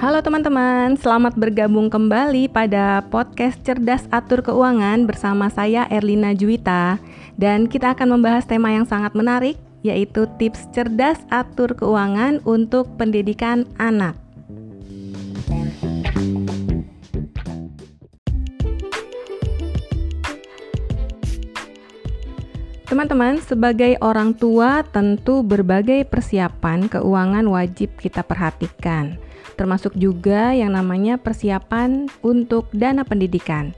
Halo teman-teman, selamat bergabung kembali pada podcast Cerdas Atur Keuangan bersama saya Erlina Juwita dan kita akan membahas tema yang sangat menarik yaitu tips cerdas atur keuangan untuk pendidikan anak. Teman-teman, sebagai orang tua tentu berbagai persiapan keuangan wajib kita perhatikan, termasuk juga yang namanya persiapan untuk dana pendidikan.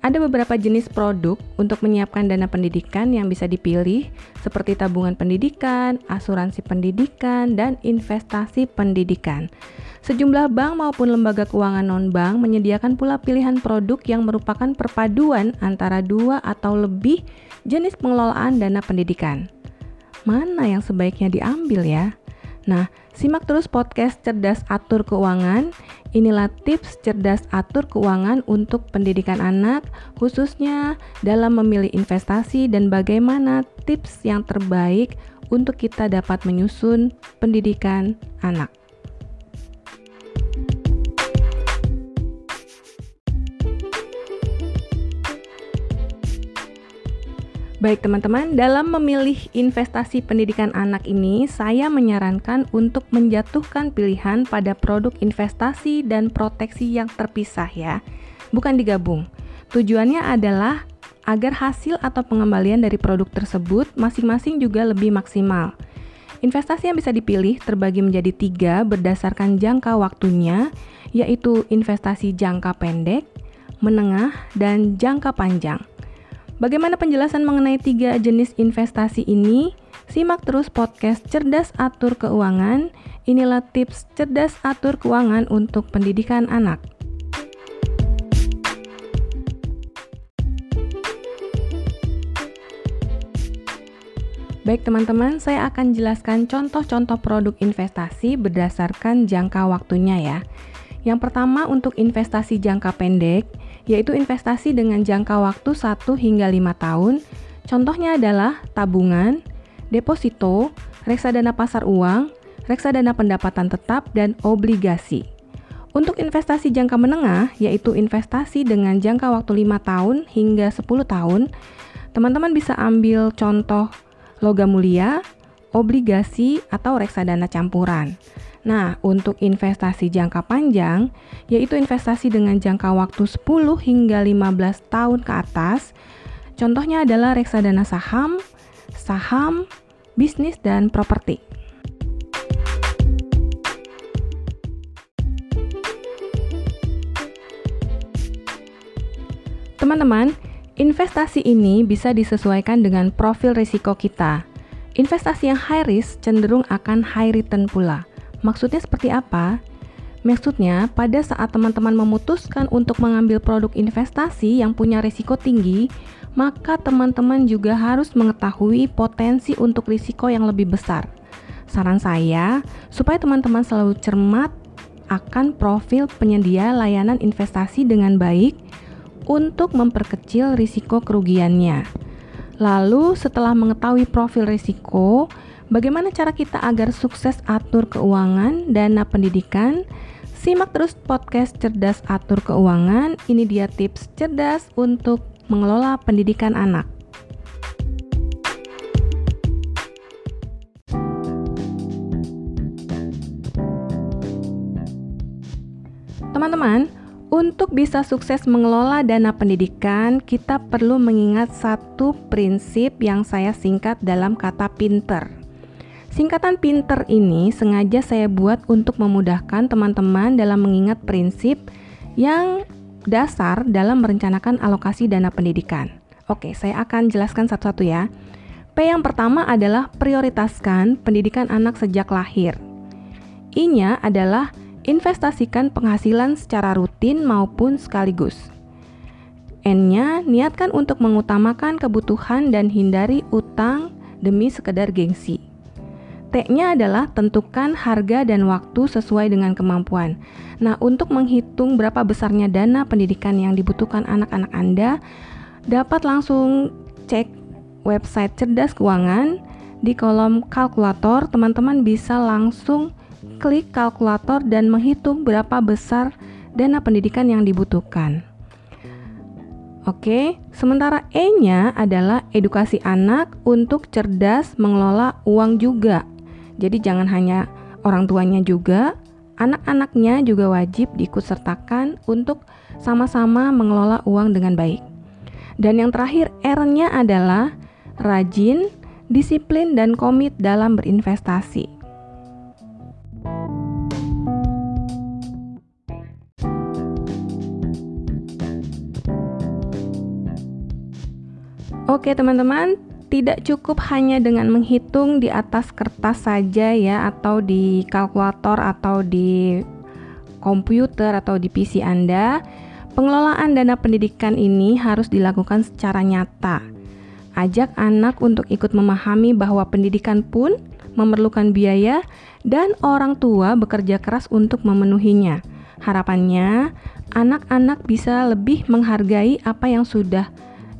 Ada beberapa jenis produk untuk menyiapkan dana pendidikan yang bisa dipilih, seperti tabungan pendidikan, asuransi pendidikan, dan investasi pendidikan. Sejumlah bank maupun lembaga keuangan non-bank menyediakan pula pilihan produk yang merupakan perpaduan antara dua atau lebih jenis pengelolaan dana pendidikan. Mana yang sebaiknya diambil ya? Nah, simak terus podcast Cerdas Atur Keuangan. Inilah tips cerdas atur keuangan untuk pendidikan anak, khususnya dalam memilih investasi dan bagaimana tips yang terbaik untuk kita dapat menyusun pendidikan anak. Baik teman-teman, dalam memilih investasi pendidikan anak ini, saya menyarankan untuk menjatuhkan pilihan pada produk investasi dan proteksi yang terpisah ya, bukan digabung. Tujuannya adalah agar hasil atau pengembalian dari produk tersebut masing-masing juga lebih maksimal. Investasi yang bisa dipilih terbagi menjadi tiga berdasarkan jangka waktunya, yaitu investasi jangka pendek, menengah, dan jangka panjang. Bagaimana penjelasan mengenai tiga jenis investasi ini? Simak terus podcast Cerdas Atur Keuangan. Inilah tips cerdas atur keuangan untuk pendidikan anak. Baik teman-teman, saya akan jelaskan contoh-contoh produk investasi berdasarkan jangka waktunya ya. Yang pertama untuk investasi jangka pendek, yaitu investasi dengan jangka waktu 1 hingga 5 tahun. Contohnya adalah tabungan, deposito, reksadana pasar uang, reksadana pendapatan tetap, dan obligasi. Untuk investasi jangka menengah, yaitu investasi dengan jangka waktu 5 tahun hingga 10 tahun, teman-teman bisa ambil contoh logam mulia, obligasi, atau reksadana campuran. Nah, untuk investasi jangka panjang, yaitu investasi dengan jangka waktu 10 hingga 15 tahun ke atas, contohnya adalah reksadana saham, saham, bisnis, dan properti. Teman-teman, investasi ini bisa disesuaikan dengan profil risiko kita. Investasi yang high risk cenderung akan high return pula. Maksudnya seperti apa? Maksudnya, pada saat teman-teman memutuskan untuk mengambil produk investasi yang punya risiko tinggi, maka teman-teman juga harus mengetahui potensi untuk risiko yang lebih besar. Saran saya, supaya teman-teman selalu cermat akan profil penyedia layanan investasi dengan baik untuk memperkecil risiko kerugiannya. Lalu, setelah mengetahui profil risiko, Bagaimana cara kita agar sukses atur keuangan dana pendidikan? Simak terus podcast Cerdas Atur Keuangan. Ini dia tips cerdas untuk mengelola pendidikan anak. Teman-teman, untuk bisa sukses mengelola dana pendidikan, kita perlu mengingat satu prinsip yang saya singkat dalam kata pinter. Singkatan pinter ini sengaja saya buat untuk memudahkan teman-teman dalam mengingat prinsip yang dasar dalam merencanakan alokasi dana pendidikan. Oke, saya akan jelaskan satu-satu ya. P yang pertama adalah prioritaskan pendidikan anak sejak lahir. I-nya adalah investasikan penghasilan secara rutin maupun sekaligus. N-nya niatkan untuk mengutamakan kebutuhan dan hindari utang demi sekedar gengsi. T-nya adalah tentukan harga dan waktu sesuai dengan kemampuan. Nah, untuk menghitung berapa besarnya dana pendidikan yang dibutuhkan anak-anak Anda, dapat langsung cek website cerdas keuangan di kolom kalkulator. Teman-teman bisa langsung mengklik kalkulator dan menghitung berapa besar dana pendidikan yang dibutuhkan. Oke, sementara E-nya adalah edukasi anak untuk cerdas mengelola uang juga. Jadi jangan hanya orang tuanya juga, anak-anaknya juga wajib diikutsertakan untuk sama-sama mengelola uang dengan baik. Dan yang terakhir R-nya adalah rajin, disiplin dan komit dalam berinvestasi. Oke teman-teman, tidak cukup hanya dengan menghitung di atas kertas saja ya atau di kalkulator atau di komputer atau di PC Anda. Pengelolaan dana pendidikan ini harus dilakukan secara nyata. Ajak anak untuk ikut memahami bahwa pendidikan pun memerlukan biaya dan orang tua bekerja keras untuk memenuhinya. Harapannya, anak-anak bisa lebih menghargai apa yang sudah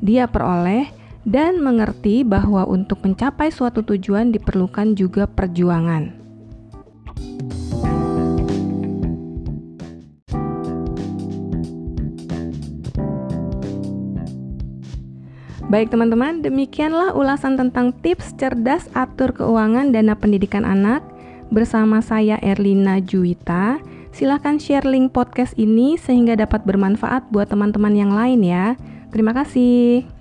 dia peroleh dan mengerti bahwa untuk mencapai suatu tujuan diperlukan juga perjuangan. Baik teman-teman, demikianlah ulasan tentang tips cerdas atur keuangan dana pendidikan anak bersama saya Erlina Juwita. Silahkan share link podcast ini sehingga dapat bermanfaat buat teman-teman yang lain ya. Terima kasih.